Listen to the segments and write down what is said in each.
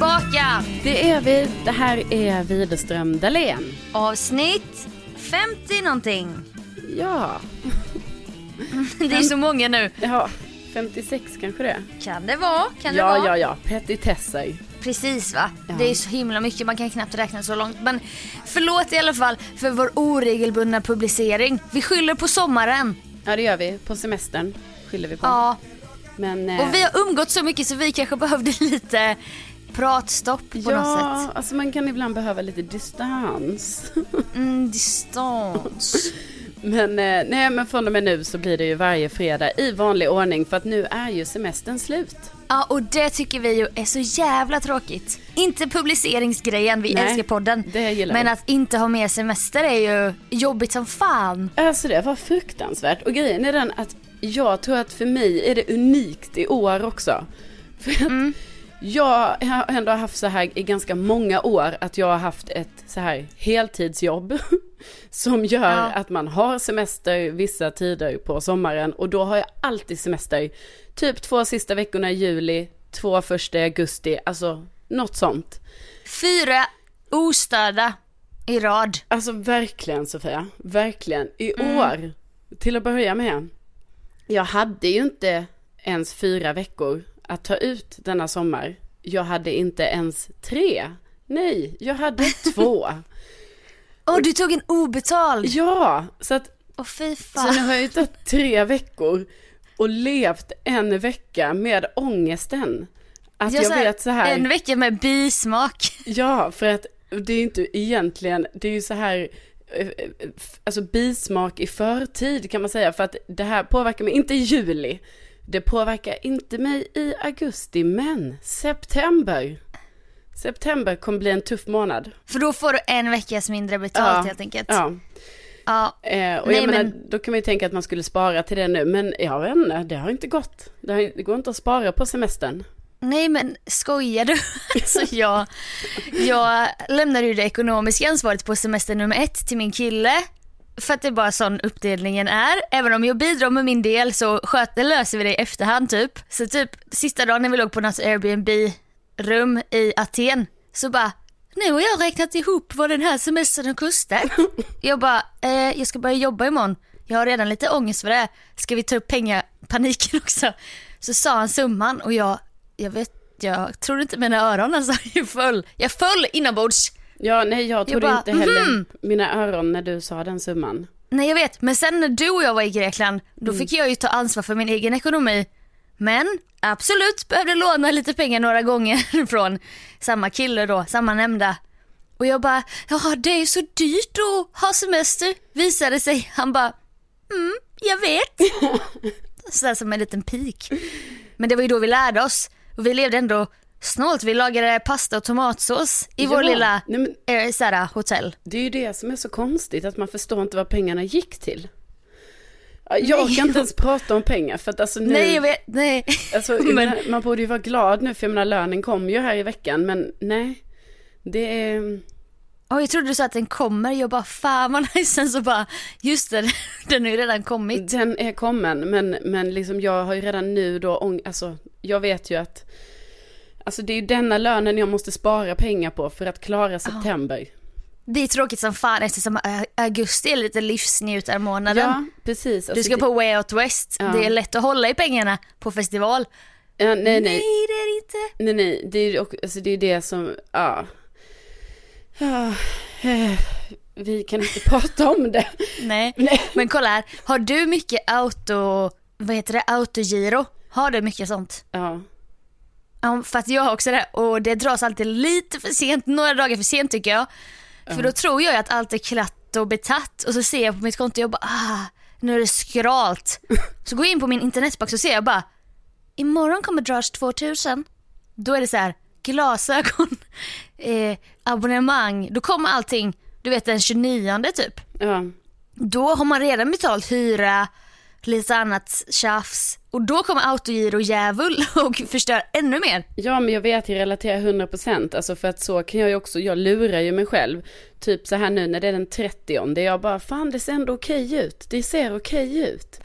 tillbaka! Det är vi. Det här är Widerström Dahlén. Avsnitt 50 någonting. Ja, Det är så många nu. ja, 56 kanske det Kan det vara? Kan det Ja, vara? ja, ja. Petitesser. Precis va? Ja. Det är så himla mycket, man kan knappt räkna så långt. Men förlåt i alla fall för vår oregelbundna publicering. Vi skyller på sommaren. Ja, det gör vi. På semestern skyller vi på. Ja, Men, eh, och vi har umgått så mycket så vi kanske behövde lite pratstopp på något Ja, sätt. alltså man kan ibland behöva lite distans. Mm, distans. Men, eh, nej, men från och med nu så blir det ju varje fredag i vanlig ordning för att nu är ju semestern slut. Ja, och det tycker vi ju är så jävla tråkigt. Inte publiceringsgrejen, vi Nej, älskar podden. det Men vi. att inte ha mer semester är ju jobbigt som fan. Alltså det var fruktansvärt. Och grejen är den att jag tror att för mig är det unikt i år också. För att Mm. Jag har ändå haft så här i ganska många år att jag har haft ett så här heltidsjobb. Som gör Ja. att man har semester vissa tider på sommaren och då har jag alltid semester. Typ två sista veckorna i juli, två första i augusti, alltså något sånt. Fyra ostörda i rad. Alltså verkligen Sofia, verkligen. I Mm. år, till att börja med. Jag hade ju inte ens fyra veckor att ta ut denna sommar. Jag hade inte ens tre. Nej, jag hade två. Och du tog en obetald. Ja, så att Åh fy så fan. nu har jag ju tagit tre veckor och levt en vecka med ångesten. Att jag, så här, vet så här. En vecka med bismak. Ja, för att det är inte egentligen, det är ju så här, eh, eh, alltså bismak i förtid kan man säga, för att det här påverkar mig inte i juli, det påverkar inte mig i augusti, men september. September kommer bli en tuff månad. För då får du en veckas mindre betalt Ja, helt enkelt. Ja, Ja. eh, och Nej, jag menar, men- då kan man ju tänka att man skulle spara till det nu, men jag vet inte, det har inte gått. Det, har, det går inte att spara på semestern. Nej men skojar du? Alltså jag, jag lämnade ju det ekonomiska ansvaret på semester nummer ett till min kille. För att det är bara sån uppdelningen är. Även om jag bidrar med min del så sköter, löser vi det i efterhand typ. Så typ sista dagen när vi låg på något Airbnb-rum i Aten så bara nu har jag räknat ihop vad den här semestern har kostat. Jag bara, eh, jag ska börja jobba imorgon. Jag har redan lite ångest för det. Ska vi ta upp pengapaniken också? Så sa han summan och jag, jag vet, jag trodde inte mina öron alltså. Jag föll, jag föll inombords. Ja, nej, jag trodde bara, inte heller mhm. mina öron när du sa den summan. Nej jag vet, men sen när du och jag var i Grekland, då fick jag ju ta ansvar för min egen ekonomi. Men absolut behövde låna lite pengar några gånger från samma kille då, samma nämnda. Och jag bara, ja det är så dyrt att ha semester, visade sig. Han bara, mm, jag vet. Sådär som en liten pik. Men det var ju då vi lärde oss. Och vi levde ändå snålt. Vi lagade pasta och tomatsås i vår Ja, lilla nej, men eh, såhär, hotell. Det är ju det som är så konstigt, att man förstår inte vad pengarna gick till. Ja, Jag Nej. kan inte ens prata om pengar för att alltså nu, Nej jag vet, nej. alltså, Men- man borde ju vara glad nu för jag menar lönen kom ju här i veckan men nej. Det är, Och jag trodde du sa att den kommer, jag bara fan vad nice, sen så bara just det, den har ju redan kommit. den är kommen men, men liksom jag har ju redan nu då, ång- alltså jag vet ju att Alltså det är ju denna lönen jag måste spara pengar på för att klara september. Det är tråkigt som fan eftersom ä- augusti är lite livsnjutarmånaden. Ja, precis. Du Alltså, ska det- på Way Out West, Ja. det är lätt att hålla i pengarna på festival. Ja, nej, nej. Nej det är det inte. Nej, nej, det är alltså det är det som, ja. ja. eh, Vi kan inte prata om det. Nej. Nej. Men kolla här, har du mycket auto, vad heter det, autogiro? Har du mycket sånt? Ja, Ja, för att jag har också det och det dras alltid lite för sent, några dagar för sent tycker jag. För då tror jag att allt är klatt och betatt och så ser jag på mitt konto och jag bara ah, nu är det skralt. Så går jag in på min internetbox och ser jag bara imorgon kommer dras 2000. Då är det så här glasögon, eh, abonnemang, då kommer allting, du vet den 29 typ. ja. Då har man redan betalt hyra, lite annat tjafs och då kommer autogiro djävul och förstör ännu mer. Ja, men jag vet, jag relaterar 100%. Alltså för att så kan jag ju också, jag lurar ju mig själv. Typ så här nu när det är den 30 det jag bara, fan det ser ändå okej ut. Det ser okej ut.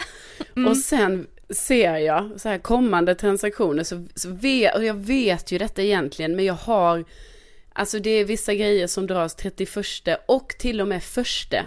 Och sen ser jag så här kommande transaktioner så, så vet, och jag vet ju detta egentligen, men jag har, alltså det är vissa grejer som dras 31 och till och med första.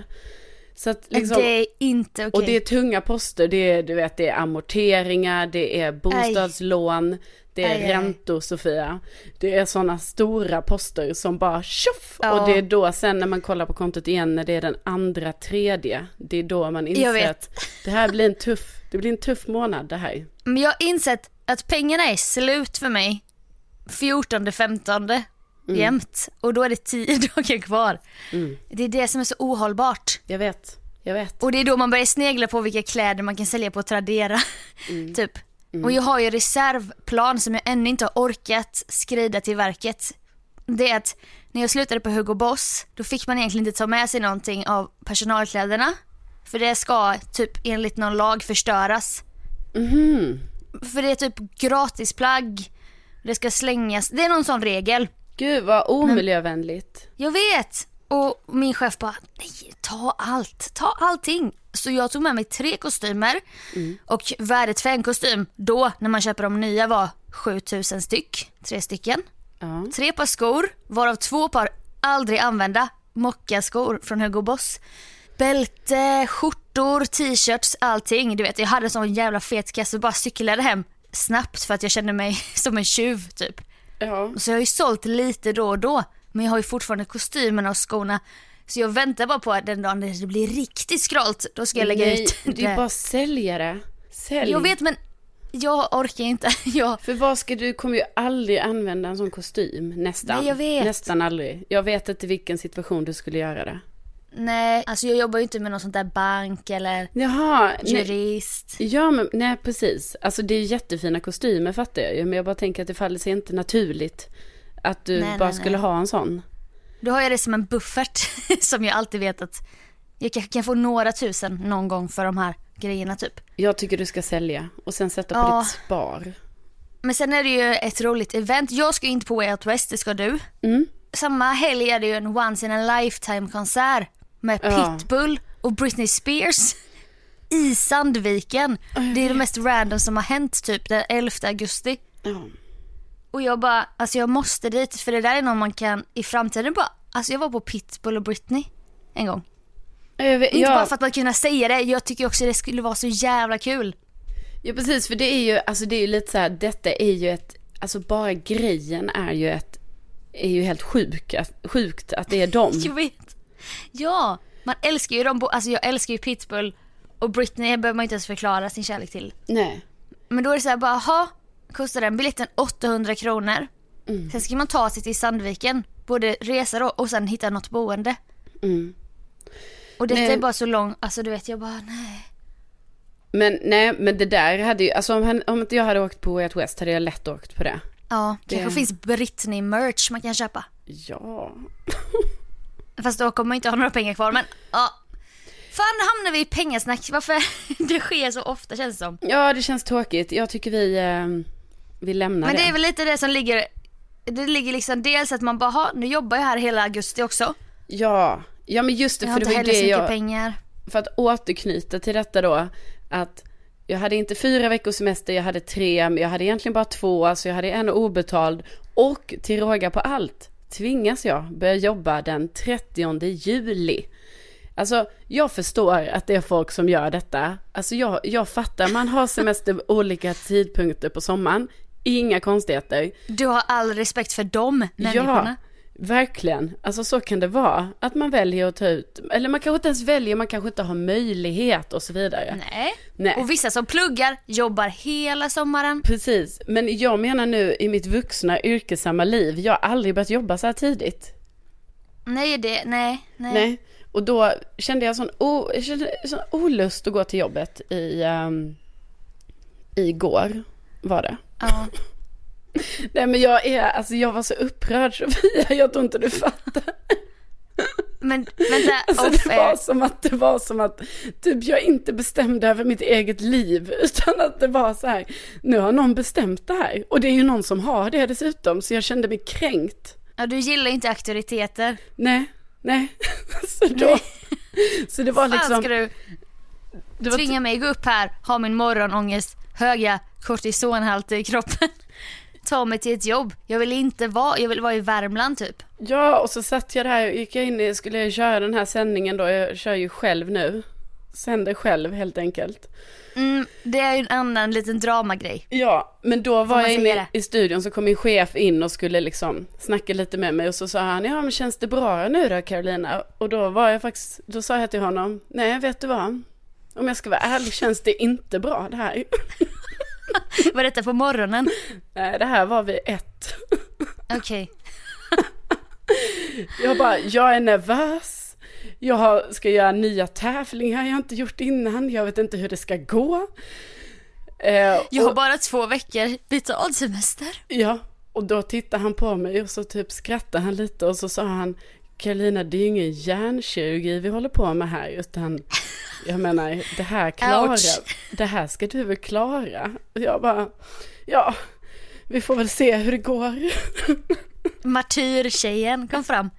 Så att liksom, det är inte okej. Okay. Och det är tunga poster, det är, du vet, det är amorteringar, det är bostadslån, Aj. det är Aj, räntor Sofia. Det är sådana stora poster som bara tjoff! Ja. Och det är då sen när man kollar på kontot igen när det är den andra, tredje, det är då man inser att det här blir en tuff, det blir en tuff månad det här. Men jag har insett att pengarna är slut för mig 14, 15 mm. jämt. Och då är det tio dagar kvar. Mm. Det är det som är så ohållbart. Jag vet, jag vet. Och det är då man börjar snegla på vilka kläder man kan sälja på Tradera. Mm. typ. Mm. Och jag har ju reservplan som jag ännu inte har orkat skrida till verket. Det är att när jag slutade på Hugo Boss, då fick man egentligen inte ta med sig någonting av personalkläderna. För det ska typ enligt någon lag förstöras. Mm. För det är typ gratisplagg, det ska slängas, det är någon sån regel. Gud vad omiljövänligt. Men, jag vet. Och min chef bara, nej ta allt, ta allting. Så jag tog med mig tre kostymer mm. och värdet för en kostym då när man köper de nya var 7000 styck, tre stycken. Mm. Tre par skor, varav två par aldrig använda mockaskor från Hugo Boss. Bälte, skjortor, t-shirts, allting. Du vet jag hade en sån jävla fet kasse och bara cyklade hem snabbt för att jag kände mig som en tjuv typ. Ja. Så jag har ju sålt lite då och då. Men jag har ju fortfarande kostymerna och skorna. Så jag väntar bara på att den dagen det blir riktigt skralt, då ska jag lägga Nej, ut det. är bara säljare. Sälj. Jag vet men jag orkar inte. Jag... För vad ska du, kommer ju aldrig använda en sån kostym. Nästan. Nej, jag vet. Nästan aldrig. Jag vet inte vilken situation du skulle göra det. Nej, alltså jag jobbar ju inte med någon sånt där bank eller Jaha, jurist. Nej. Ja, men nej precis. Alltså det är jättefina kostymer fattar jag ju. Men jag bara tänker att det faller sig inte naturligt att du nej, bara nej, skulle ha en sån. Då har jag det som en buffert som jag alltid vet att jag kan, kan få några tusen någon gång för de här grejerna typ. Jag tycker du ska sälja och sen sätta på ja. ditt spar. Men sen är det ju ett roligt event. Jag ska inte på Way Out West, det ska du. Mm. Samma helg är det ju en once in a lifetime konsert med Pitbull och Britney Spears i Sandviken. Det är det mest random som har hänt typ den 11 augusti. Och jag bara, alltså jag måste dit för det där är någon man kan i framtiden bara, alltså jag var på Pitbull och Britney en gång. Vet, Inte bara för att man kunna säga det, jag tycker också det skulle vara så jävla kul. Ja precis för det är ju, alltså det är ju lite så här, detta är ju ett, alltså bara grejen är ju ett, är ju helt sjuk, sjukt att det är dem. Ja, man älskar ju dem, alltså jag älskar ju Pitbull och Britney behöver man inte ens förklara sin kärlek till. Nej. Men då är det så här bara, ha kostar den biljetten 800 kronor. Mm. Sen ska man ta sig till Sandviken, både resa då och sen hitta något boende. Mm. Och detta nej. är bara så långt, alltså du vet jag bara nej. Men nej, men det där hade ju, alltså om, om inte jag hade åkt på Way Out West hade jag lätt åkt på det. Ja, det kanske finns Britney-merch man kan köpa. Ja. Fast då kommer man inte ha några pengar kvar men ja. Fan hamnar vi i pengasnack, varför det sker så ofta känns det som. Ja det känns tråkigt, jag tycker vi, eh, vi lämnar det. Men det är väl lite det som ligger, det ligger liksom dels att man bara, nu jobbar jag här hela augusti också. Ja, ja men just det jag för det var det jag, pengar. för att återknyta till detta då, att jag hade inte fyra veckors semester, jag hade tre, men jag hade egentligen bara två, alltså jag hade en obetald och till råga på allt tvingas jag börja jobba den 30 juli. Alltså jag förstår att det är folk som gör detta. Alltså jag, jag fattar, man har semester olika tidpunkter på sommaren. Inga konstigheter. Du har all respekt för dem människorna. Ja, verkligen. Alltså så kan det vara. Att man väljer att ta ut, eller man kanske inte ens väljer, man kanske inte har möjlighet och så vidare. Nej. Nej. Och vissa som pluggar jobbar hela sommaren. Precis, men jag menar nu i mitt vuxna yrkesamma liv, jag har aldrig börjat jobba så här tidigt. Nej, det, nej, nej. Nej. Och då kände jag sån, o, jag kände sån olust att gå till jobbet i, um, igår var det. Ja. Nej men jag är, alltså jag var så upprörd Sofia, jag tror inte du fattar. Men vänta, alltså, det var som att det var som att typ jag inte bestämde över mitt eget liv utan att det var så här, nu har någon bestämt det här och det är ju någon som har det dessutom så jag kände mig kränkt. Ja du gillar inte auktoriteter. Nej, nej. så då, nej. så det var liksom. Fan ska du det tvinga mig gå upp här, ha min morgonångest, höga kortisonhalter i kroppen. Ta mig till ett jobb. Jag vill inte vara, jag vill vara i Värmland typ. Ja, och så satt jag där och gick jag in i, skulle jag köra den här sändningen då, jag kör ju själv nu. Sänder själv helt enkelt. Mm, det är ju en annan liten dramagrej. Ja, men då var jag inne i studion så kom min chef in och skulle liksom snacka lite med mig och så sa han, ja men känns det bra nu då Carolina? Och då var jag faktiskt, då sa jag till honom, nej vet du vad? Om jag ska vara ärlig känns det inte bra det här. Var detta på morgonen? Nej, det här var vid ett. Okej. Jag bara, jag är nervös. Jag ska göra nya tävlingar jag har inte gjort innan. Jag vet inte hur det ska gå. Eh, Jag har och, bara två veckor betald semester. ja, och då tittade han på mig och så typ skrattade han lite och så sa han Karolina, det är ju ingen hjärnkirurgi vi håller på med här, utan jag menar, det här klarar, Ouch. det här ska du väl klara? Och jag bara, ja, vi får väl se hur det går. Martyrtjejen kom fram.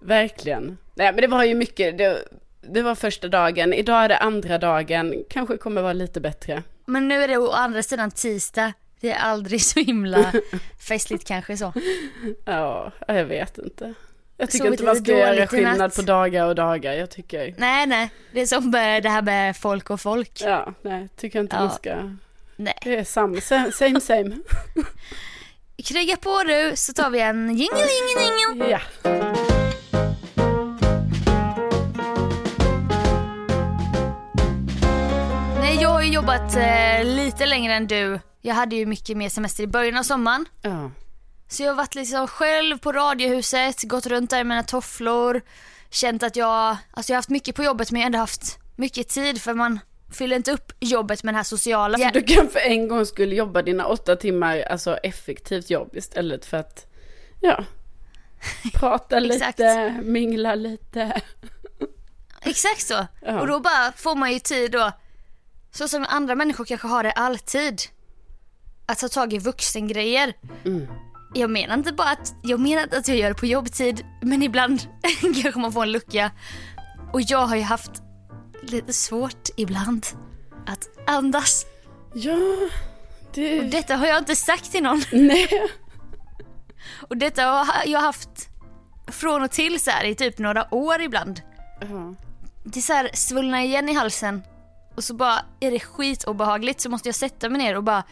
Verkligen. Nej men det var ju mycket, det, det var första dagen, idag är det andra dagen, kanske kommer vara lite bättre. Men nu är det å andra sidan tisdag. Det är aldrig så himla festligt kanske så. Ja, jag vet inte. Jag tycker inte man ska göra skillnad natt. på dagar och dagar, jag tycker, Nej, nej. Det är som det här med folk och folk. ja, nej, tycker inte Ja. man ska, Nej. det är samma, same, same, same. Kriga på du så tar vi en jingle, jingle, jingle. Ja. Nej, jag har ju jobbat eh, lite längre än du. Jag hade ju mycket mer semester i början av sommaren. Ja. Så jag har varit liksom själv på radiohuset, gått runt där i mina tofflor, känt att jag, alltså jag har haft mycket på jobbet men jag har ändå haft mycket tid för man fyller inte upp jobbet med det här sociala. Så du kan för en gång skulle jobba dina åtta timmar, alltså effektivt jobb istället för att, ja, prata lite, mingla lite. Exakt så. Ja. Och då bara får man ju tid då, så som andra människor kanske har det alltid, att ta tag i vuxengrejer. Mm. Jag menar inte bara att, jag menar att jag gör det på jobbtid, men ibland kanske man får en lucka. Och jag har ju haft lite svårt ibland att andas. Ja, det... Och detta har jag inte sagt till någon. Nej. Och detta har jag haft från och till så här i typ några år ibland. Ja. Det är så här svullnar igen i halsen och så bara är det skitobehagligt så måste jag sätta mig ner och bara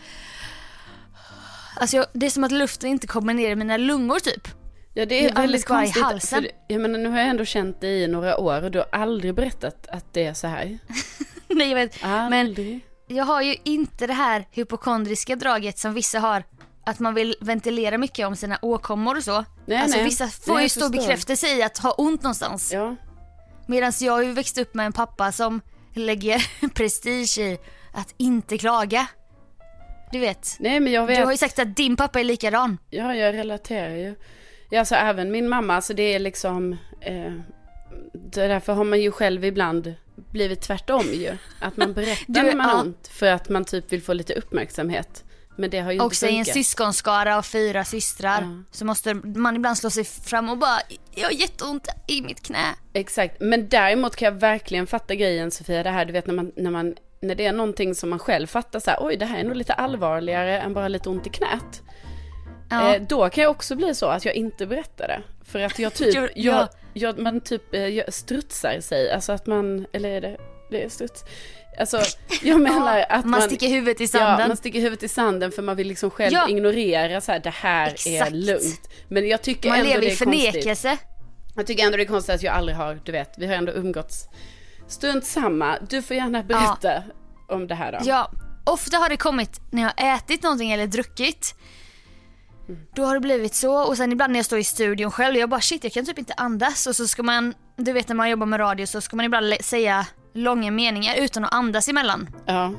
Alltså jag, det är som att luften inte kommer ner i mina lungor typ. Ja det Det är är väldigt bara i konstigt. halsen. För, jag menar nu har jag ändå känt dig i några år och du har aldrig berättat att det är så här. Nej jag vet. Aldrig. Jag har ju inte det här hypokondriska draget som vissa har. Att man vill ventilera mycket om sina åkommor och så. Nej, alltså nej. vissa får Nej, ju stor bekräftelse i att ha ont någonstans. Ja. Medan jag har ju växt upp med en pappa som lägger prestige i att inte klaga. Du vet. Nej men jag Du vet. har ju sagt att din pappa är likadan. Ja jag relaterar ju. Ja alltså även min mamma, alltså det är liksom. Eh, därför har man ju själv ibland blivit tvärtom ju. Att man berättar Du, när man ja. ont för att man typ vill få lite uppmärksamhet. Men det har ju inte Också i en syskonskara av fyra systrar Ja. så måste man ibland slå sig fram och bara Jag har jätteont i mitt knä. Exakt, men däremot kan jag verkligen fatta grejen Sofia, det här du vet när man, när man, när det är någonting som man själv fattar så här, oj det här är nog lite allvarligare än bara lite ont i knät. Ja. Eh, då kan jag också bli så att jag inte berättar det. För att jag typ, Ja. jag, jag, man typ eh, jag strutsar sig, alltså att man, eller är det, det är struts. Alltså jag menar Ja, att man, man, sticker huvudet i Ja, sanden. man sticker huvudet i sanden för man vill liksom själv Ja. ignorera så här, det här är Exakt. lugnt. Men jag tycker Man ändå lever det i är konstigt. förnekelse. Jag tycker ändå det är konstigt att jag aldrig har, du vet, vi har ändå umgåtts strunt samma. Du får gärna berätta om det här då. Ja, ofta har det kommit när jag har ätit någonting eller druckit. Då har det blivit så och sen ibland när jag står i studion själv, jag bara shit jag kan typ inte andas och så ska man, du vet när man jobbar med radio så ska man ibland säga långa meningar utan att andas emellan. Ja.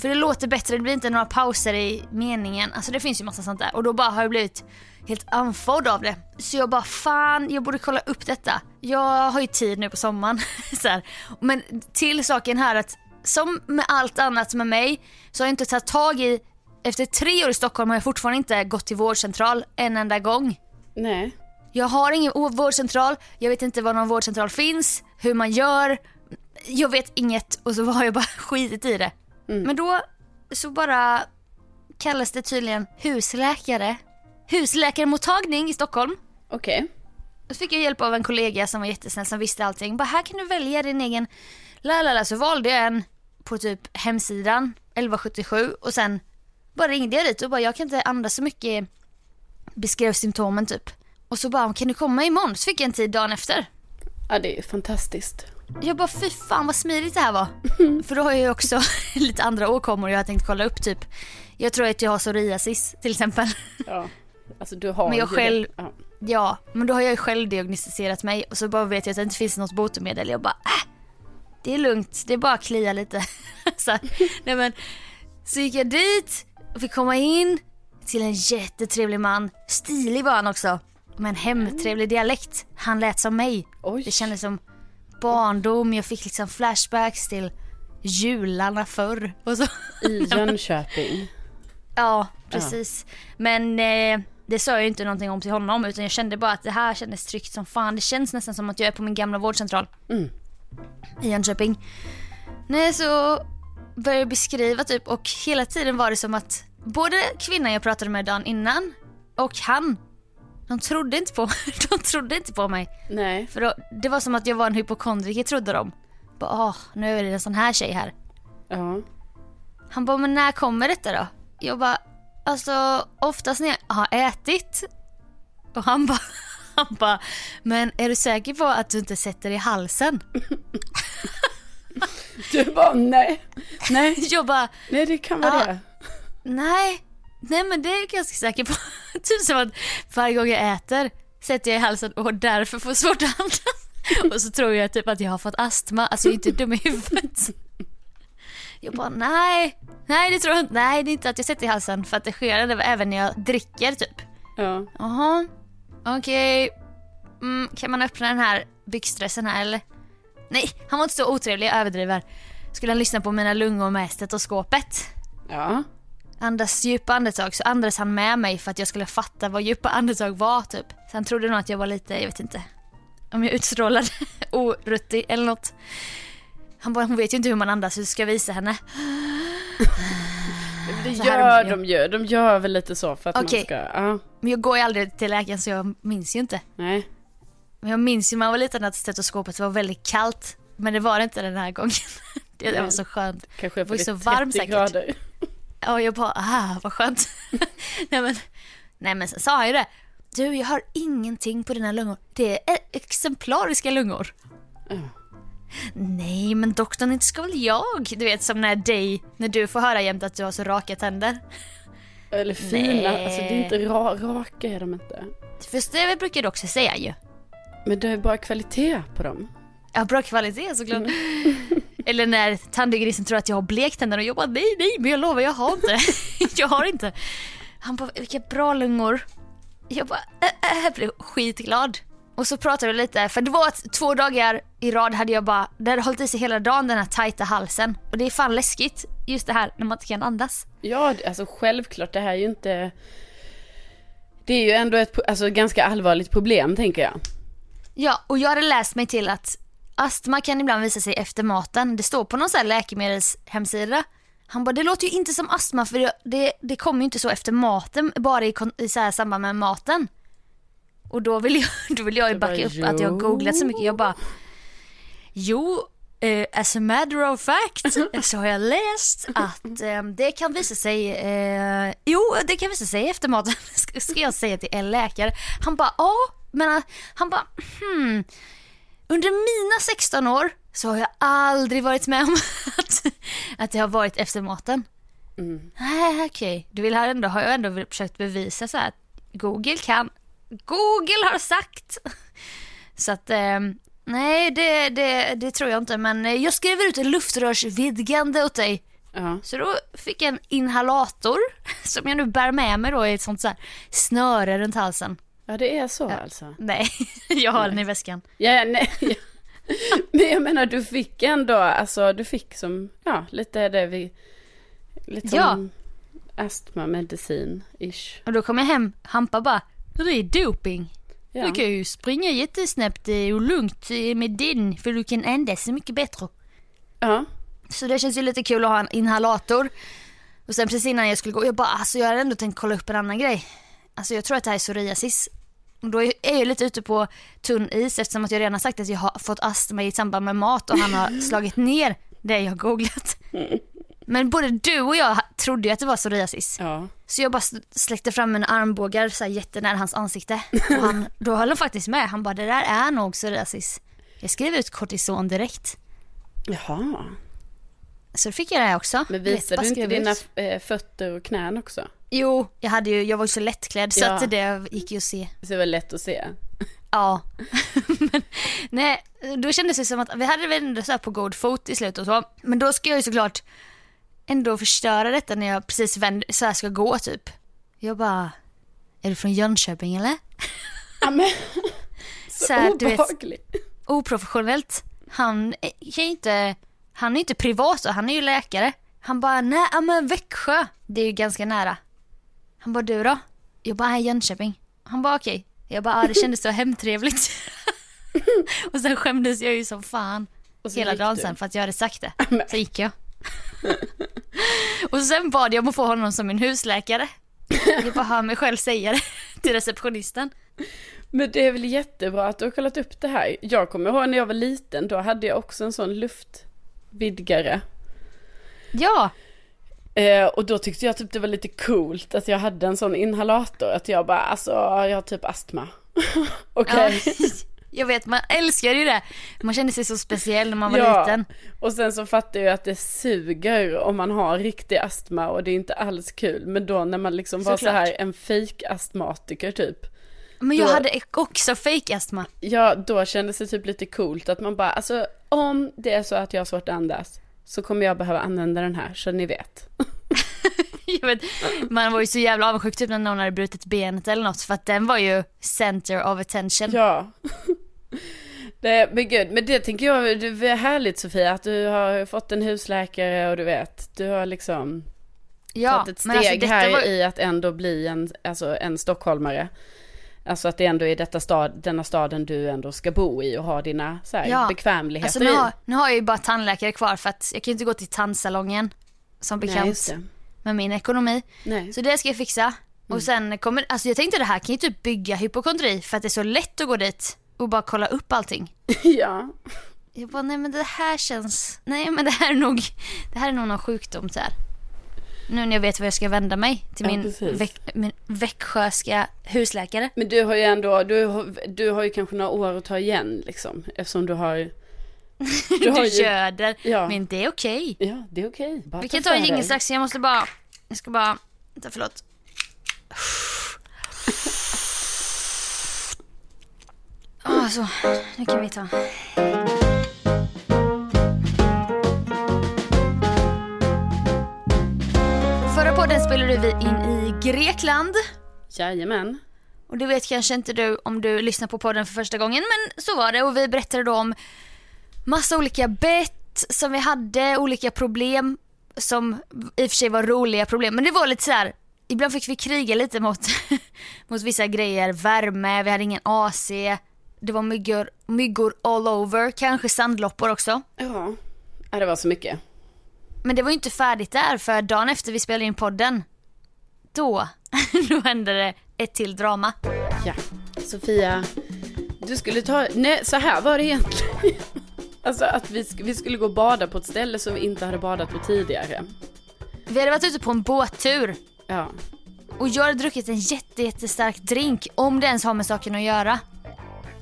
För det låter bättre, det blir inte några pauser i meningen. Alltså det finns ju massa sånt där. Och då bara har jag blivit helt andfådd av det. Så jag bara fan, jag borde kolla upp detta. Jag har ju tid nu på sommaren. så här. Men till saken här att som med allt annat med mig så har jag inte tagit tag i efter tre år i Stockholm har jag fortfarande inte gått till vårdcentral en enda gång. Nej. Jag har ingen vårdcentral, jag vet inte var någon vårdcentral finns, hur man gör. Jag vet inget och så har jag bara skitit i det. Men då så bara kallas det tydligen husläkare. Husläkarmottagning i Stockholm. Okej. Och så fick jag hjälp av en kollega som var jättesnäll som visste allting. Bara här kan du välja din egen lalala. Så valde jag en på typ hemsidan 1177 och sen bara ringde jag dit och bara jag kan inte andas så mycket. Beskrev symptomen typ. Och så bara kan du komma imorgon? Så fick jag en tid dagen efter. Ja, det är fantastiskt. Jag bara fy fan vad smidigt det här var. För då har jag ju också lite andra åkommor jag har tänkt kolla upp typ. Jag tror att jag har psoriasis till exempel. Ja. Alltså du har Men jag själv- det. Ja. Ja, men då har jag ju själv diagnostiserat mig och så bara vet jag att det inte finns något botemedel. Jag bara äh, det är lugnt, det är bara att klia lite. så, nej men, så gick jag dit och fick komma in till en jättetrevlig man. Stilig var han också. Med en hemtrevlig dialekt. Han lät som mig. Oj. Det kändes som barndom, jag fick liksom flashbacks till jularna förr och så. I Jönköping. Ja, precis. Men eh, det sa jag inte någonting om till honom utan jag kände bara att det här kändes tryggt som fan. Det känns nästan som att jag är på min gamla vårdcentral Mm. i Jönköping. Nej, så började jag beskriva typ och hela tiden var det som att både kvinnan jag pratade med dagen innan och han, de trodde inte på, de trodde inte på mig. Nej. För då, det var som att jag var en hypokondriker trodde de. Bara, åh, nu är det en sån här tjej här. Ja. Han bara, men när kommer detta då? Jag bara, alltså oftast när jag har ätit. Och han bara, han bara, men är du säker på att du inte sätter i halsen? Du bara nej. Nej. Jag bara, Nej det kan vara Ja. det. nej, nej men det är jag ganska säker på. typ som att varje gång jag äter sätter jag i halsen och därför får svårt att andas. Och så tror jag typ att jag har fått astma, alltså jag är inte dum i huvudet. Jag bara nej, nej det tror jag inte, nej det är inte att jag sätter i halsen för att det sker även- även när jag dricker typ. Ja. Jaha, okej. Mm, kan man öppna den här byxdressen här eller? Nej, han var inte så otrevlig, jag överdriver. Skulle han lyssna på mina lungor med stetoskopet? Ja. Andas djupa andetag så andades han med mig för att jag skulle fatta vad djupa andetag var typ. Så han trodde nog att jag var lite, jag vet inte. Om jag utstrålade oruttig eller något. Han bara, hon vet ju inte hur man andas, hur ska jag visa henne? Det Så gör de- ju. De gör väl lite så för att Okej. man ska, ja. Men jag går ju aldrig till läkaren så jag minns ju inte. Nej. Men jag minns ju när man var liten att stetoskopet var väldigt kallt. Men det var det inte den här gången. Det, det var Nej. så skönt. Kanske är var ju så 30 varm säkert. grader. Ja, jag bara, ah vad skönt. nej, men, nej men sen sa han ju det. Du, jag har ingenting på dina lungor. Det är exemplariska lungor. Ja. Nej, men doktorn, inte ska väl jag? Du vet som när dig, när du får höra jämt att du har så raka tänder. Eller fina, Nej. alltså det är inte ra, raka är de inte. För det brukar du också säga ju. Men det är bara kvalitet på dem. Ja, bra kvalitet såklart. Eller när tandhygienisten tror att jag har blektänder och jag bara nej, nej, men jag lovar jag har inte. jag har inte. Han bara vilka bra lungor. Jag bara äh, äh, blev skitglad. Och så pratade vi lite, för det var att två dagar i rad hade jag bara, det hade hållit i sig hela dagen den här tajta halsen. Och det är fan läskigt, just det här när man inte kan andas. Ja, alltså självklart, det här är ju inte... Det är ju ändå ett alltså, ganska allvarligt problem, tänker jag. Ja, och jag hade läst mig till att astma kan ibland visa sig efter maten. Det står på någon sån läkemedelshemsida. Han bara, det låter ju inte som astma för det, det, det kommer ju inte så efter maten, bara i, i så här samband med maten. Och då vill jag, då vill jag ju Du bara, backa upp att jag har jo. googlat så mycket. Jag bara, jo, eh, as a matter of fact så har jag läst att eh, det kan visa sig, eh, jo det kan visa sig efter maten, ska jag säga till en läkare. Han bara, ja, men eh, han bara, hmm, under mina 16 år så har jag aldrig varit med om att, att det har varit efter maten. Mm. Nej okej, du vill ändå, har jag ändå försökt bevisa så här att Google kan, Google har sagt. Så att eh, nej det, det, det tror jag inte men jag skriver ut en luftrörsvidgande åt dig. Ja. Så då fick jag en inhalator som jag nu bär med mig då i ett sånt så här snöre runt halsen. ja, det är så alltså. Nej, jag har den i väskan. Ja, ja, nej. ja. Men jag menar, du fick ändå, alltså du fick som, ja, lite det vi, lite Ja. som astmamedicin-ish. Och då kom jag hem, Hampa bara, det är doping. Ja. Du kan ju springa jättesnabbt eh, och lugnt eh, med den för du kan andas mycket bättre. ja. Så det känns ju lite kul att ha en inhalator. Och sen precis innan jag skulle gå, jag bara alltså jag hade ändå tänkt kolla upp en annan grej. Alltså jag tror att det här är psoriasis. Och då är jag lite ute på tunn is eftersom att jag redan sagt att jag har fått astma i samband med mat och han har slagit ner det jag googlat. Men både du och jag trodde ju att det var psoriasis. Ja. Så jag bara släckte fram en armbågar så här jättenära hans ansikte. Och han, då höll han faktiskt med. Han bara, det där är nog psoriasis. Jag skrev ut kortison direkt. Jaha. Så då fick jag det också. Men visade du inte dina ut. eh, fötter och knän också? Jo, jag, hade ju, jag var ju så lättklädd så Ja. att det gick ju att se. Så det var lätt att se. Ja. Men, nej, då kändes det som att vi hade väl ändå så på god fot i slutet och så. Men då ska jag ju såklart ändå förstöra detta när jag precis vänd, så här ska gå typ. Jag bara, är du från Jönköping eller? Ja men, så, Så här, vet-. Oprofessionellt. Han kan ju inte, han är inte privat och han är ju läkare. Han bara, nej men Växjö, det är ju ganska nära. Han bara, du då? Jag bara, nej Jönköping. Han bara, okej. Jag bara, ah, det kändes så hemtrevligt. och sen skämdes jag ju som fan hela dagen sen för att jag hade sagt det. Så gick jag. och sen bad jag om att få honom som min husläkare. Jag bara hör mig själv säga det till receptionisten. Men det är väl jättebra att du har kollat upp det här. Jag kommer ihåg när jag var liten, då hade jag också en sån luftvidgare. Ja, Eh, och då tyckte jag typ det var lite coolt att jag hade en sån inhalator. Att jag bara, alltså jag har typ astma. Okej. Ja, jag vet, man älskar ju det. Man kände sig så speciell när man var Ja. liten. Och sen så fattar jag att det suger om man har riktig astma och det är inte alls kul. Men då när man liksom var så Såklart. här en fake astmatiker typ. Men jag Då- hade också fake astma. Ja, då kändes det typ lite coolt att man bara, alltså om det är så att jag har svårt att andas så kommer jag behöva använda den här så ni vet. Vet, man var ju så jävla avundsjuk typ när någon hade brutit benet eller något för att den var ju center of attention. Ja. Det, men gud, men det tänker jag, det är härligt Sofia att du har fått en husläkare och du vet, du har liksom Ja, tagit ett steg men alltså här var, i att ändå bli en, alltså en stockholmare. Alltså att det ändå är detta stad, denna staden du ändå ska bo i och ha dina så här, Ja. bekvämligheter alltså nu i. har, nu har jag ju bara tandläkare kvar för att jag kan ju inte gå till tandsalongen som Nej, bekant det. Med min ekonomi. Nej. Så det ska jag fixa. Mm. Och sen kommer, alltså jag tänkte det här kan ju typ bygga hypokondri för att det är så lätt att gå dit och bara kolla upp allting. ja. Jag bara, nej men det här känns, nej men det här är nog, det här är nog någon sjukdom så här. Nu när jag vet var jag ska vända mig till Ja, min, väck, min växjöska husläkare. Men du har ju ändå, du har, du har ju kanske några år att ta igen liksom. Eftersom du har, Du, har ju- göder, Ja. men det är okej. ja det är okej. Bara Vi kan ta en för jingel dig. strax, jag måste bara, jag ska bara, vänta förlåt. Ah, så, nu kan vi ta. Förra podden spelade vi in i Grekland. Jajamän. Och det vet kanske inte du om du lyssnar på podden för första gången men så var det och vi berättade då om massa olika bett som vi hade, olika problem som i och för sig var roliga problem men det var lite så här. ibland fick vi kriga lite mot, mot vissa grejer, värme, vi hade ingen AC, det var myggor, myggor all over, kanske sandloppor också. Ja. det var så mycket. Men det var ju inte färdigt där för dagen efter vi spelade in podden, då, då hände det ett till drama. Ja. Sofia, du skulle ta, nej så här var det egentligen. Alltså att vi, vi skulle gå och bada på ett ställe som vi inte hade badat på tidigare. Vi hade varit ute på en båttur Ja. och jag hade druckit en jätte, jättestark drink om det ens har med saken att göra.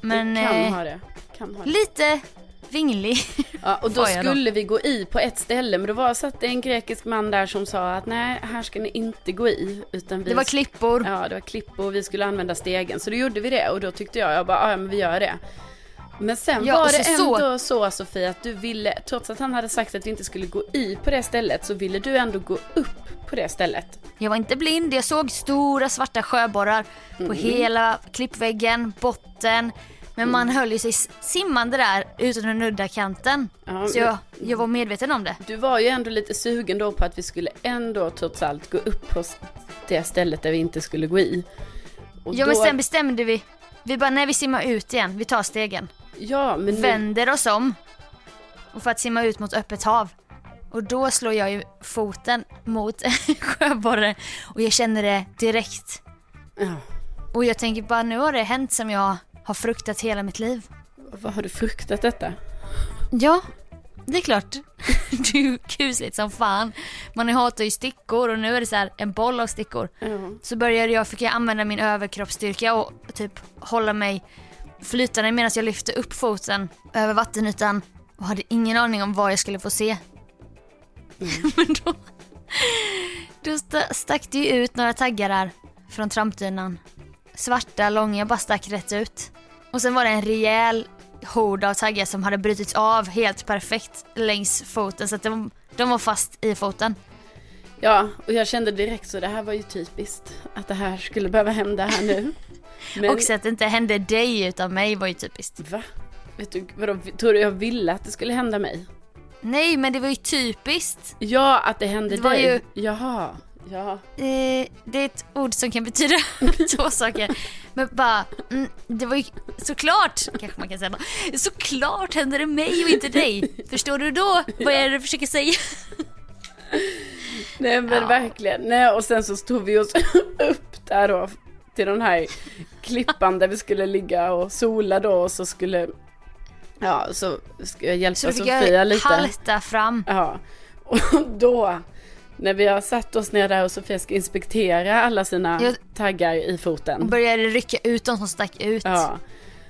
Men det kan eh, ha det. Kan ha det. lite vinglig. Ja, och då jag då? skulle vi gå i på ett ställe, men då var, satt det en grekisk man där som sa att nej, här ska ni inte gå i. Utan vi Det var klippor. Ja, det var klippor och vi skulle använda stegen. Så då gjorde vi det och då tyckte jag, jag bara, ja men vi gör det. Men sen Ja, var det så- så- ändå så Sofia att du ville, trots att han hade sagt att vi inte skulle gå i på det stället, så ville du ändå gå upp på det stället. Jag var inte blind, jag såg stora svarta sjöborrar på Mm. hela klippväggen, botten. Men man höll ju sig simmande där utan att nudda kanten. Ja, Så jag, jag var medveten om det. Du var ju ändå lite sugen då på att vi skulle ändå trots allt gå upp på det stället där vi inte skulle gå i. Och Ja då- men sen bestämde vi. Vi bara, när vi simmar ut igen, vi tar stegen. Ja, men nu, Vänder oss om. Och för att simma ut mot öppet hav. Och då slår jag ju foten mot en sjöborre och jag känner det direkt. Ja. Och jag tänker bara nu har det hänt som jag har fruktat hela mitt liv. Vad har du fruktat detta? Ja, det är klart. Det är ju kusligt som fan. Man hatar ju stickor och nu är det så här en boll av stickor. Ja. Så började jag, fick jag använda min överkroppsstyrka och typ hålla mig flytande medan jag lyfte upp foten över vattenytan och hade ingen aning om vad jag skulle få se. Men då, då sta- stack det ju ut några taggar där från trampdynan. Svarta, långa, bara stack rätt ut. Och sen var det en rejäl hord av taggar som hade brutits av helt perfekt längs foten så att de, de var fast i foten. Ja, och jag kände direkt så det här var ju typiskt. Att det här skulle behöva hända här nu. Men, Och så att det inte hände dig utan mig var ju typiskt. Va? Vet du, vadå, tror du jag ville att det skulle hända mig? Nej men det var ju typiskt. Ja, att det hände Det var dig. ju- Jaha, ja. Eh, det är ett ord som kan betyda två saker. Men bara, mm, det var ju såklart, kanske man kan säga, såklart hände det mig och inte dig. Förstår du då vad är det du försöker säga? Nej men Ja. verkligen. Nej, och sen så stod vi oss upp där då till den här klippan där vi skulle ligga och sola då och så skulle, ja så ska jag hjälpa Så fick Sofia lite. halta fram. Ja, och då när vi har satt oss ner där och Sofia ska inspektera alla sina Jag- taggar i och foten. började rycka ut de som stack ut. Ja,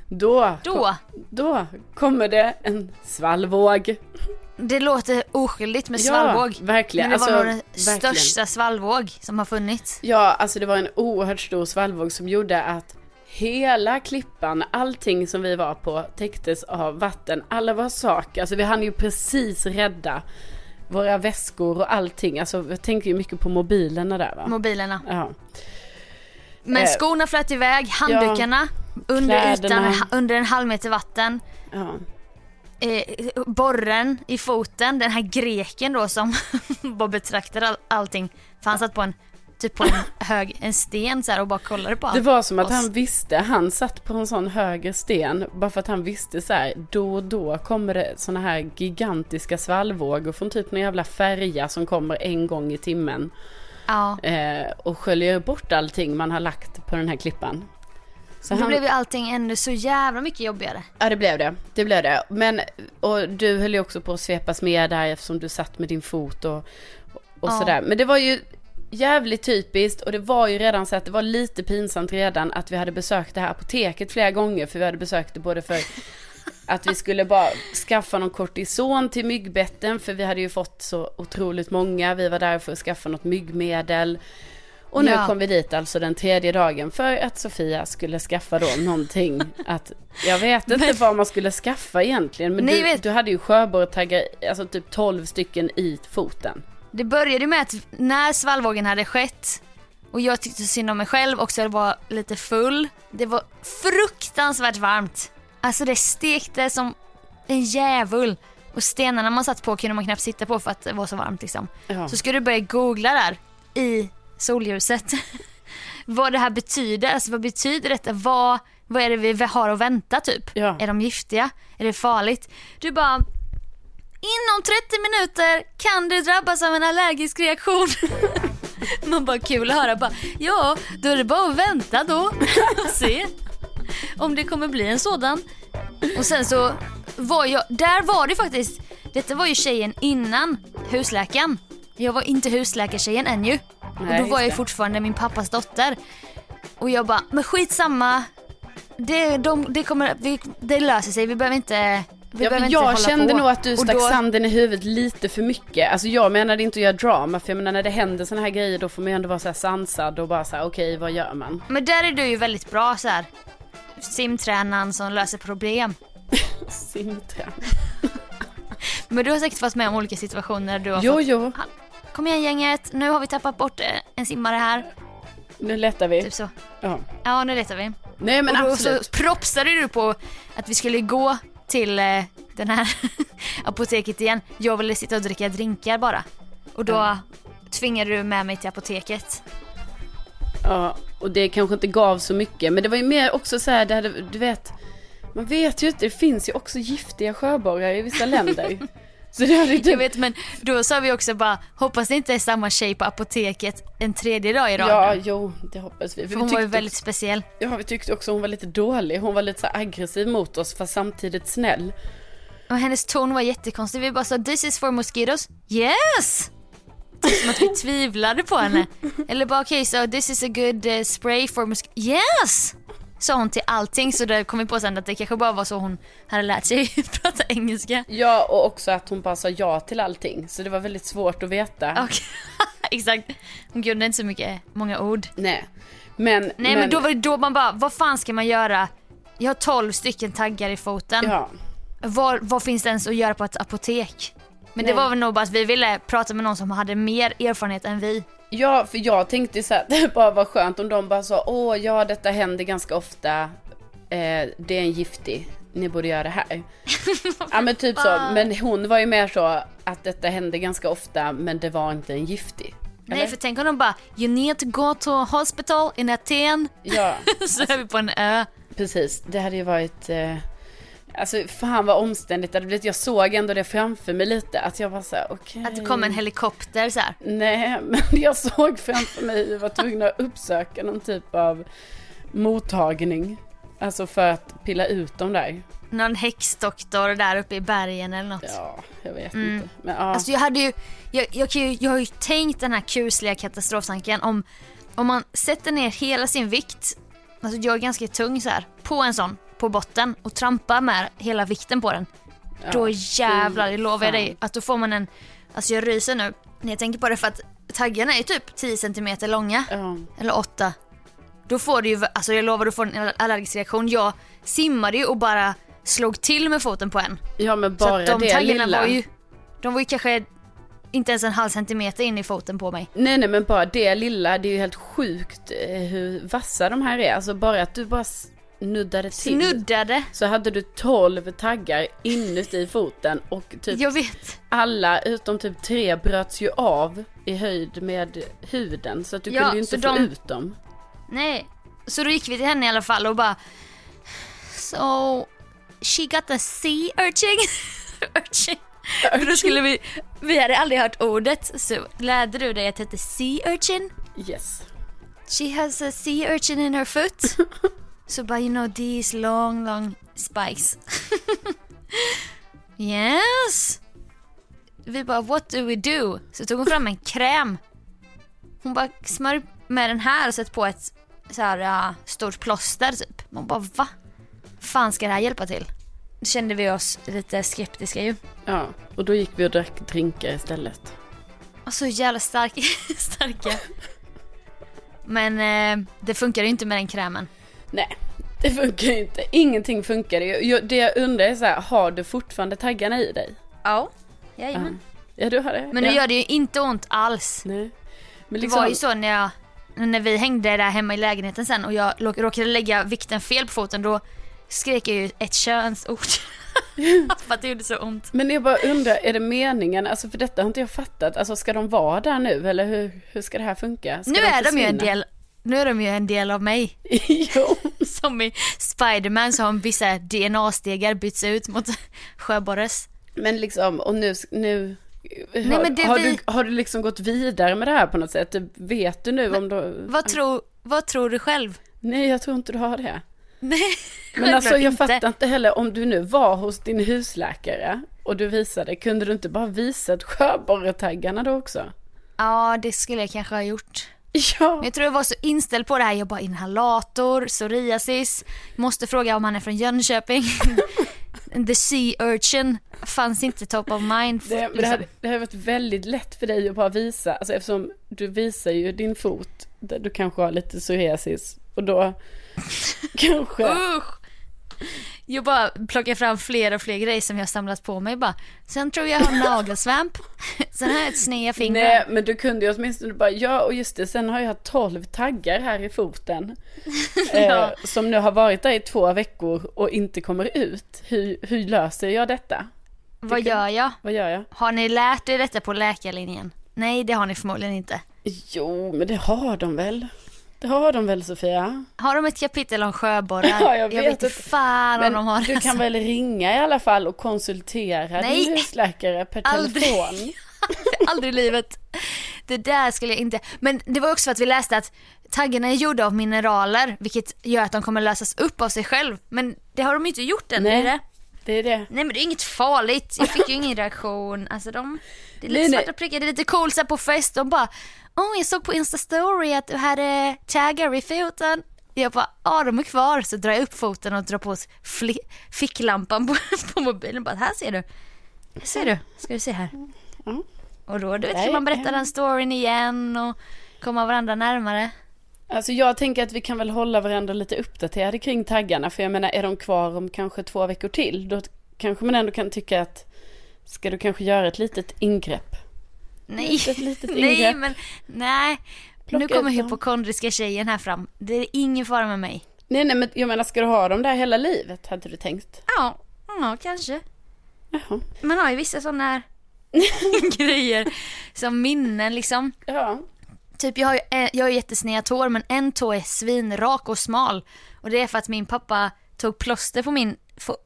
då, Då, då kommer det en svallvåg. Det låter oskyldigt med Ja, svallvåg. verkligen. Men det var Alltså, nog den verkligen. största svallvåg som har funnits. Ja, alltså det var en oerhört stor svallvåg som gjorde att hela klippan, allting som vi var på täcktes av vatten. Alla våra saker, alltså vi hann ju precis rädda våra väskor och allting. Alltså jag tänker ju mycket på mobilerna där va. Mobilerna. Ja. Men Eh, skorna flöt iväg, handdukarna under Kläderna. ytan, under en halv meter vatten. ja. Eh, borren i foten, den här greken då som bara betraktade all, allting. För han satt på en, typ på en hög, en sten så här och bara kollade på allt. Det var som att oss. han visste, han satt på en sån höger sten bara för att han visste så här, då och då kommer det såna här gigantiska svallvågor från typ någon jävla färja som kommer en gång i timmen. Ja, eh, och sköljer bort allting man har lagt på den här klippan. Så då han, blev ju allting ännu så jävla mycket jobbigare. Ja det blev det, det blev det. Men, och du höll ju också på att svepas med där eftersom du satt med din fot och, och Ja. sådär. Men det var ju jävligt typiskt och det var ju redan så att det var lite pinsamt redan att vi hade besökt det här apoteket flera gånger för vi hade besökt det både för att vi skulle bara skaffa någon kortison till myggbetten för vi hade ju fått så otroligt många. Vi var där för att skaffa något myggmedel. Och nu Ja. kom vi dit alltså den tredje dagen för att Sofia skulle skaffa då någonting att, jag vet inte vad man skulle skaffa egentligen men Nej, du, vet- du hade ju sjöborrtaggar, alltså typ 12 stycken i foten. Det började med att när svallvågen hade skett och jag tyckte synd om mig själv också, jag var lite full. Det var fruktansvärt varmt. Alltså det stekte som en djävul. Och stenarna man satt på kunde man knappt sitta på för att det var så varmt liksom. Ja. Så ska du börja googla där i solljuset. vad det här betyder, alltså vad betyder detta? Vad, vad är det vi har att vänta typ? Ja. Är de giftiga? Är det farligt? Du bara, inom 30 minuter kan du drabbas av en allergisk reaktion. Man bara kul att höra bara, ja då är det bara att vänta då och se om det kommer bli en sådan. Och sen så var jag, där var det faktiskt, detta var ju tjejen innan husläkaren. Jag var inte husläkartjejen än ju. Och Nej, då var jag fortfarande min pappas dotter. Och jag bara, men skitsamma. Det, de, det, kommer, vi, det löser sig, vi behöver inte vi Ja, behöver jag kände på. nog att du Och stack då- sanden i huvudet lite för mycket. Alltså jag menade inte att göra drama, för jag menar när det händer såna här grejer då får man ju ändå vara så här sansad och bara så här okej vad gör man? Men där är du ju väldigt bra så här. simtränaren som löser problem. Simträning. Men du har säkert varit med om olika situationer där du har Jo fått, jo, kom igen gänget, nu har vi tappat bort eh, en simmare här. nu lättar vi. Typ så. Ja. Ja, nu letar vi. Nej men och då absolut. så propsade du på att vi skulle gå till eh, den här apoteket igen. Jag ville sitta och dricka drinkar bara. Och då Ja. tvingade du med mig till apoteket. Ja, och det kanske inte gav så mycket. Men det var ju mer också så här, det hade, du vet, man vet ju inte, det finns ju också giftiga sjöborrar i vissa länder. Så det hade Jag typ, vet men då sa vi också bara hoppas det inte är samma tjej på apoteket en tredje dag i ja, rad. jo, det hoppas vi. För För vi hon var ju väldigt speciell. Ja, vi tyckte också hon var lite dålig. Hon var lite så aggressiv mot oss fast samtidigt snäll. Och hennes ton var jättekonstig. Vi bara sa this is for mosquitoes. Yes! Som att vi tvivlade på henne. Eller bara okej okay, so this is a good uh, spray for mosquitoes. Yes! Sa hon till allting så då kom vi på sen att det kanske bara var så hon hade lärt sig prata engelska. Ja, och också att hon bara sa ja till allting. Så det var väldigt svårt att veta. Och, exakt. Hon kunde inte så mycket, många ord. Nej. Men, Nej men, då var det då man bara, vad fan ska man göra? Jag har 12 stycken taggar i foten. Ja, Var, vad finns det ens att göra på ett apotek? Men det Nej. var väl nog bara att vi ville prata med någon som hade mer erfarenhet än vi. ja, för jag tänkte så här, det bara var skönt om de bara sa åh ja, detta händer ganska ofta. Eh, det är en giftig. Ni borde göra det här. ja men typ så. Men hon var ju mer så att detta hände ganska ofta men det var inte en giftig. Nej Eller? för tänk om de bara You need to go to hospital in Aten. Ja, Så är vi på en ö. precis. Det hade ju varit... Eh, alltså fan vad omständigt det hade blivit. Jag såg ändå det framför mig lite. Att jag var så här, okej. Att det kom en helikopter så här. Nej, men jag såg framför mig hur jag var tvungen att uppsöka någon typ av mottagning. Alltså för att pilla ut dem där. Någon häxdoktor där uppe i bergen eller något. Ja, jag vet Mm. inte. Men ja. Alltså jag hade ju, jag, jag, ju, jag har ju tänkt den här kusliga katastroftanken om, om man sätter ner hela sin vikt, alltså jag är ganska tung så här, på en sån, på botten och trampar med hela vikten på den. ja, Då jävlar, det lovar jag dig, att då får man en, alltså jag ryser nu när jag tänker på det för att taggarna är typ 10 cm långa, Ja, eller 8. Då får du ju, alltså jag lovar du får en allergisk reaktion. Jag simmade ju och bara slog till med foten på en. ja men Så bara att de det taggarna lilla. var ju, de var ju kanske inte ens en halv centimeter in i foten på mig. Nej nej men bara det lilla, det är ju helt sjukt eh, hur vassa de här är. Alltså bara att du bara snuddade till. Snuddade. Så hade du 12 taggar inuti foten och typ Jag vet. alla utom typ tre bröts ju av i höjd med huden. Så att du Ja, kunde ju inte få de- ut dem. Nej. Så då gick vi till henne i alla fall och bara So she got a sea urchin. urchin. Då skulle vi, vi hade aldrig hört ordet så lärde du dig att det hette sea urchin. Yes. She has a sea urchin in her foot. so but you know these long long spikes. yes. Vi bara what do we do? Så tog hon fram en kräm. Hon bara smörj med den här och sätt på ett så här ja, stort plåster typ. Man bara va? fan ska det här hjälpa till? Kände vi oss lite skeptiska ju. Ja, och då gick vi och drack drinkar istället. Och så jävla stark, starka. Men eh, det funkar ju inte med den krämen. Nej, det funkar ju inte. Ingenting funkar. Jag- jag- Det jag undrar är så här, har du fortfarande taggarna i dig? Ja. Ja, Jajamän. ja du har det. Men nu ja. gör det ju inte ont alls. Nej. Men Det liksom, var ju så när jag, när vi hängde där hemma i lägenheten sen och jag råkade lägga vikten fel på foten då skrek jag ju ett könsord. för att det gjorde så ont. Men jag bara undrar, är det meningen, alltså för detta har inte jag fattat, alltså ska de vara där nu eller hur, hur ska det här funka? Ska Nu är de ju en del, nu är de ju en del av mig. jo. Som i Spiderman så har vissa DNA-stegar bytts ut mot sjöborres. Men liksom, och nu, nu har, men det har, vi- du, har du liksom gått vidare med det här på något sätt? Vet du nu om du... Vad, tror, vad tror du själv? Nej, jag tror inte du har det. Nej, Men alltså jag inte. fattar inte heller, om du nu var hos din husläkare och du visade, kunde du inte bara visat sjöborretaggarna då också? Ja, det skulle jag kanske ha gjort. Ja. Men jag tror jag var så inställd på det här, jag bara inhalator, psoriasis, måste fråga om han är från Jönköping. The sea urchin fanns inte top of mind. Det, men det, liksom. hade, det hade varit väldigt lätt för dig att bara visa, alltså eftersom du visar ju din fot där du kanske har lite psoriasis och då kanske... Usch! Jag bara plockar fram fler och fler grejer som jag samlat på mig bara. Sen tror jag jag har nagelsvamp. Sen har jag ett sneda fingrar. Nej men du kunde ju åtminstone bara, ja och just det, sen har jag 12 taggar här i foten. Ja. eh, som nu har varit där i två veckor och inte kommer ut. Hur, hur löser jag detta? Vad gör jag? Vad gör jag? Har ni lärt er detta på läkarlinjen? Nej, det har ni förmodligen inte. Jo, men det har de väl? Det har de väl Sofia? Har de ett kapitel om sjöborrar? Ja, jag vet inte inte. fan om de har Men du kan väl ringa i alla fall och konsultera Nej. din husläkare per Aldrig. telefon? Aldrig i livet. Det där skulle jag inte. Men det var också för att vi läste att taggarna är gjorda av mineraler vilket gör att de kommer lösas upp av sig själv. Men det har de inte gjort än. Nej. Är det? Det är det. Nej men det är inget farligt. Jag fick ju ingen reaktion. Alltså de, det är lite Nej, nej. svarta prickar, det är lite coolt så här på fest. De bara, åh jag såg på Insta story att du hade taggar i foten. Jag bara, ja de är kvar. Så drar jag upp foten och drar på ficklampan på, på mobilen. Bara, här ser du. Här ser du. Ska du se här. Mm. Och då du vet, Nej, kan man berätta den storyn igen och komma varandra närmare. Alltså jag tänker att vi kan väl hålla varandra lite uppdaterade kring taggarna. För jag menar, är de kvar om kanske två veckor till, då kanske man ändå kan tycka att ska du kanske göra ett litet ingrepp? Nej, litet nej ingrepp. men nej. Plocka nu kommer hypokondriska tjejen här fram. Det är ingen fara med mig. Nej, nej, men jag menar, ska du ha dem där hela livet, hade du tänkt? Ja, ja kanske. Jaha. Man har ju vissa sådana grejer som minnen liksom. Ja. Typ jag har ju jag har jättesneda tår men en tå är svinrak och smal. Och det är för att min pappa tog plåster på min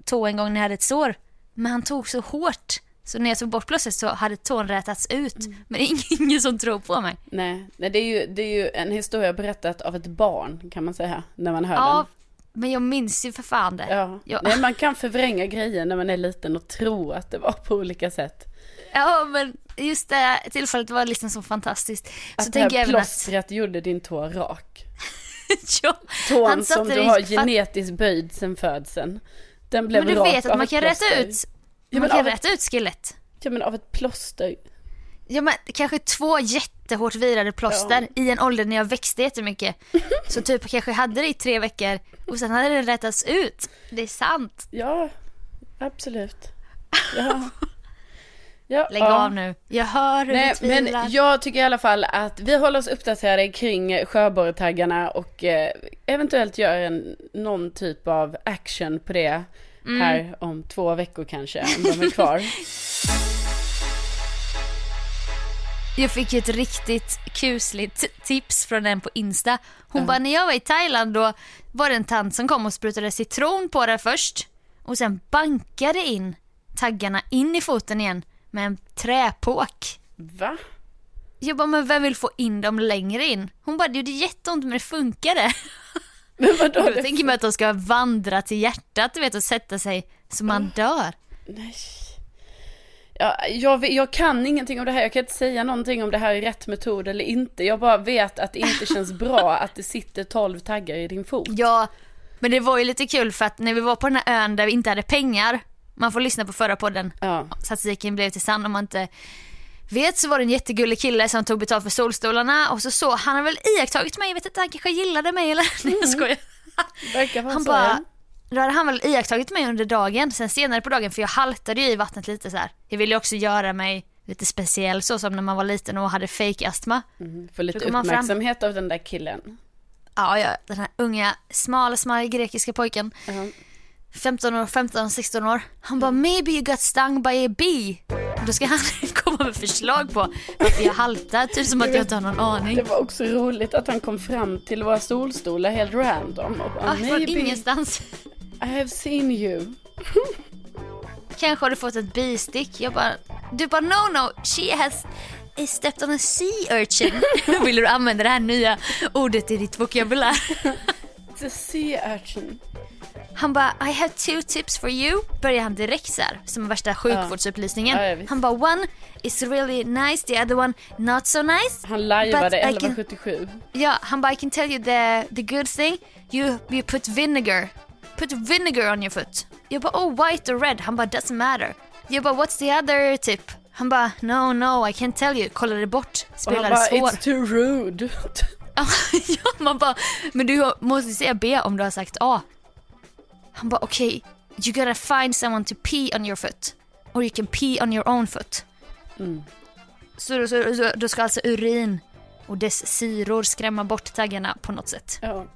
tå en gång när jag hade ett sår. Men han tog så hårt. Så när jag tog bort plåstret så hade tån rätats ut. Men det är ingen som tror på mig. Nej, nej det, är ju, det är ju en historia berättat av ett barn, kan man säga, när man hör Ja, men jag minns ju för fan det. den. Ja. Ja. Nej, man kan förvränga grejer när man är liten och tro att det var på olika sätt. Ja men just det tillfället var liksom så fantastiskt. Så Att det tänker jag här även att... plåstret gjorde din tå rak. ja, Tån som det du har genetiskt böjd sen födseln. Den blev men du rak vet att man kan rätta ut, Ja, man kan av ett- rätta ut skelett. Ja men av ett plåster. Ja men kanske två jättehårt virade plåster i en ålder när jag växte jättemycket. Så typ kanske hade det i tre veckor och sen hade det rättats ut. Det är sant. Ja, absolut. Ja. Ja, Lägg ja. av nu. Jag hör hur Nej, du tvivlar. men jag tycker i alla fall att vi håller oss uppdaterade kring sjöborretaggarna och eh, eventuellt gör en, någon typ av action på det Mm. här om två veckor kanske, om de är kvar. Jag fick ju ett riktigt kusligt tips från en på Insta. Hon bara, när jag var i Thailand då var det en tant som kom och sprutade citron på det först och sen bankade in taggarna in i foten igen med en träpåk. Va? Jag bara, men vem vill få in dem längre in? Hon bara, det gjorde jätteont men det funkade. Men vadå? Då Det... tänker man att de ska vandra till hjärtat du vet och sätta sig så man dör. Nej. Ja, jag, jag kan ingenting om det här, jag kan inte säga någonting om det här är rätt metod eller inte. Jag bara vet att det inte känns bra att det sitter 12 taggar i din fot. Ja, men det var ju lite kul för att när vi var på den här ön där vi inte hade pengar, man får lyssna på förra podden, Ja. statistiken blev till sann om man inte vet så var det en jättegullig kille som tog betalt för solstolarna och så så, han har väl iakttagit mig, jag vet inte, han kanske gillade mig eller, nej jag skojar. Verkar vara Han bara, då hade han väl iakttagit mig under dagen, sen senare på dagen, för jag haltade ju i vattnet lite så här. Jag ville ju också göra mig lite speciell så som när man var liten och hade fake astma. Mm, Får lite fram. uppmärksamhet av den där killen. Ja, ja, den här unga, smala, smala grekiska pojken. Ja. 15 år, 15, 16 år. Han bara maybe you got stung by a bee. Och Då ska han komma med förslag på varför jag haltar, typ som att jag inte har någon aning. Det var också roligt att han kom fram till våra solstolar helt random. Och bara, Ja, från "Maybe ingenstans. I have seen you. Kanske har du fått ett bistick. Jag bara, du bara no no, she has stepped on a sea urchin. Vill du använda det här nya ordet i ditt vokabulär? It's a sea urchin. Han bara, I have two tips for you. Börjar han direkt så här, som värsta sjukvårdsupplysningen. Ja, han bara, one is really nice, the other one not so nice. Han lajvade But I can- 1177. Ja, han bara I can tell you the, the good thing. You, you put vinegar. Put vinegar on your foot. Jag bara oh white or red. Han bara doesn't matter. Jag bara what's the other tip? Han bara no no I can't tell you. Kollade bort. Och han Spelade bara, svår. it's too rude. Ja, man bara men du måste säga B om du har sagt A. Han bara okej. you gotta find someone to pee on your foot. Or you can pee on your own foot. Mm. Så, så, så då ska alltså urin och dess syror skrämma bort taggarna på något sätt. Ja.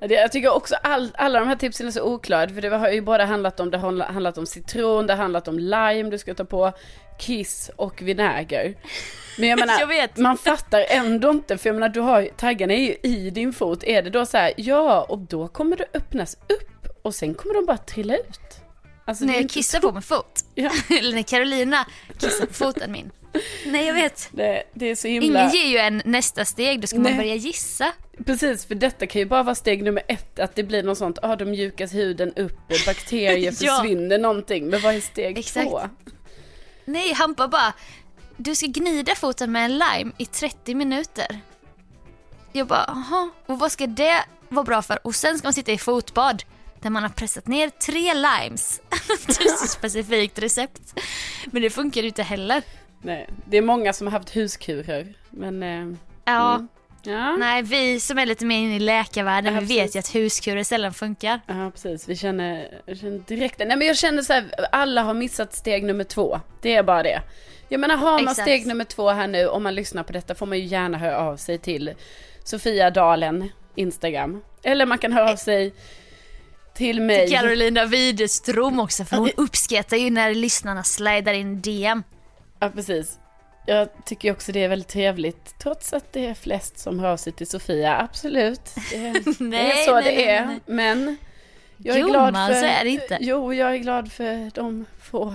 Jag tycker också all, alla de här tipsen är så oklara. För det har ju både handlat om, det har handlat om citron, det har handlat om lime du ska ta på, kiss och vinäger. Men jag menar, Jag man fattar ändå inte, för jag menar, du har, taggarna är ju i din fot. Är det då så här, ja, och då kommer det öppnas upp och sen kommer de bara trilla ut. Alltså, När är jag kissar på min fot. Ja, Eller när Carolina kissar på foten min. Nej jag vet. det, det är så himla... Ingen ger ju en nästa steg, då ska man Nej. börja gissa. Precis, för detta kan ju bara vara steg nummer ett, att det blir något sånt, ah, då mjukas huden upp, bakterier Ja. försvinner någonting, men vad är steg Exakt. två? Nej, Hampa bara, du ska gnida foten med en lime i 30 minuter. Jag bara, jaha, och vad ska det vara bra för? Och sen ska man sitta i fotbad där man har pressat ner tre limes. är så specifikt recept. Men det funkar ju inte heller. Nej, det är många som har haft huskurer, men eh, Ja, Mm. ja. nej vi som är lite mer inne i läkarvärlden, Ja, vi vet ju att huskurer sällan funkar. Ja, precis. Vi känner, känner direkt, nej men jag känner så här, alla har missat steg nummer två. Det är bara det. Jag menar, har man Exakt. steg nummer två här nu, om man lyssnar på detta, får man ju gärna höra av sig till Sofia Dalen, Instagram. Eller man kan höra av sig till mig. Carolina Widerström också, för hon uppskattar ju när lyssnarna slidar in DM. Ja, precis. Jag tycker också det är väldigt trevligt, trots att det är flest som hör av sig till Sofia, absolut. Det, det Nej, är så nej, det nej, är, men jag är Jo, glad man, för... så är det inte. Jo, jag är glad för de få,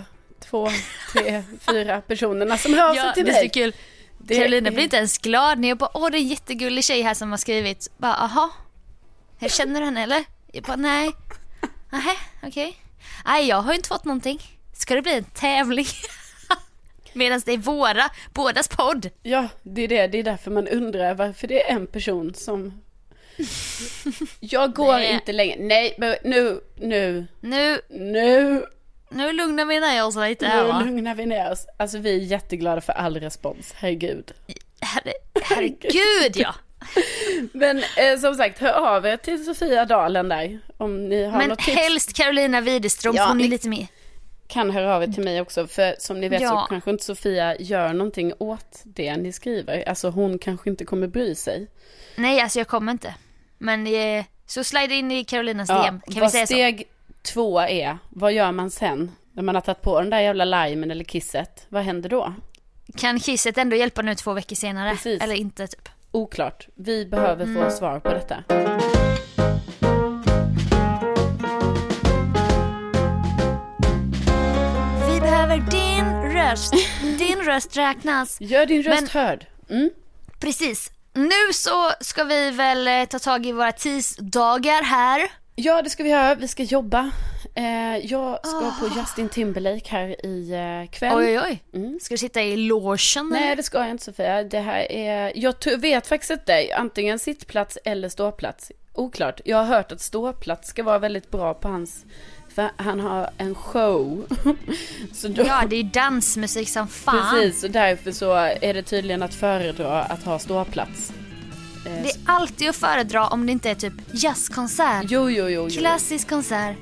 två, tre, fyra personerna som hör av sig Ja, till det är så mig. kul. Det Carolina är- blir inte ens glad när jag bara, åh det är en jättegullig tjej här som har skrivit. Bara, aha. Jag känner henne eller? Jag bara, nej. Nähä, okej. Nej, jag har ju inte fått någonting. Ska det bli en tävling? Medan det är våra, bådas podd. Ja, det är det. Det är därför man undrar varför det är en person som... Jag går Nej. inte längre. Nej, men nu, nu, Nu, nu, nu lugnar vi ner oss lite här nu lugnar vi ner oss. Alltså vi är jätteglada för all respons, herregud. Herre, herregud ja. Men eh, som sagt, hör av er till Sofia Dalen där. Om ni har Men något tips. helst Carolina Widerström, Ja, hon är lite mer. kan höra av er till mig också. För som ni vet Ja. så kanske inte Sofia gör någonting åt det ni skriver. Alltså hon kanske inte kommer bry sig. Nej, alltså jag kommer inte. Men eh, så slide in i Carolinas DM, kan vi säga så? steg två är, vad gör man sen? När man har tagit på den där jävla limen eller kisset, vad händer då? Kan kisset ändå hjälpa nu två veckor senare? Precis. Eller inte typ? Oklart. Vi behöver Mm. få svar på detta. Vi behöver din röst. Din röst räknas. Gör din röst Men- hörd. Mm. Precis. Nu så ska vi väl eh, ta tag i våra tisdagar här. Ja, det ska vi göra. Vi ska jobba. Eh, jag ska Ah. på Justin Timberlake här i eh, kväll. Oj, oj, oj. Mm. Ska du sitta i logen? Nej, det ska jag inte Sofia. Det här är... Jag vet faktiskt inte. Antingen sittplats eller ståplats. Oklart. Jag har hört att ståplats ska vara väldigt bra på hans... För han har en show. då... Ja, det är dansmusik som fan. Precis, och därför så är det tydligen att föredra att ha ståplats. Eh, Det är alltid att föredra om det inte är typ jazzkonsert, Jo, jo, jo. jo. klassisk konsert,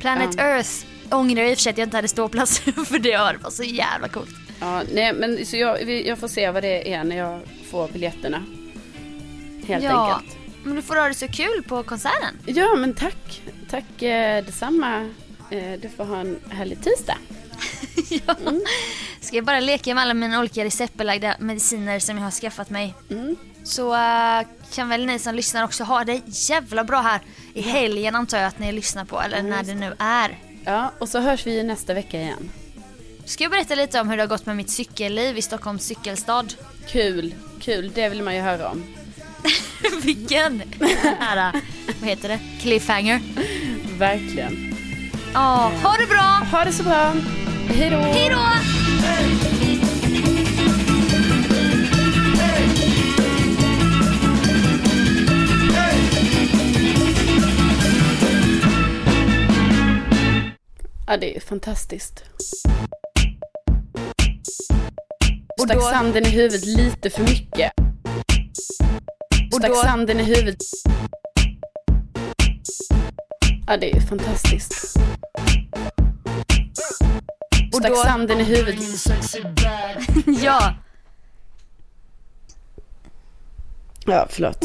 Planet Ja. Earth. Ångrar i och för sig att jag inte hade ståplats för det var så jävla coolt. Ja, nej, men så jag, jag får se vad det är när jag får biljetterna. Helt Ja. enkelt. Men du får ha det så kul på konserten. Ja, men tack. Tack eh, detsamma. Eh, du får ha en härlig tisdag. ja. Ska jag bara leka med alla mina olika receptbelagda mediciner som jag har skaffat mig. Mm. Så eh, kan väl ni som lyssnar också ha det jävla bra här i helgen antar jag att ni lyssnar på eller när det nu är. Ja, och så hörs vi nästa vecka igen. Ska jag berätta lite om hur det har gått med mitt cykelliv i Stockholms cykelstad? Kul, kul. Det vill man ju höra om. Vilken här, vad heter det? Cliffhanger. Verkligen. Ja, ha det bra! Ha det så bra. Hej då. Hej då! Ja, det är fantastiskt. Och Stack då- sanden i huvudet lite för mycket. Och Stack då- sanden i huvudet. Ja, det är fantastiskt. Och Stack då- sanden i huvudet. Ja, Ja, förlåt.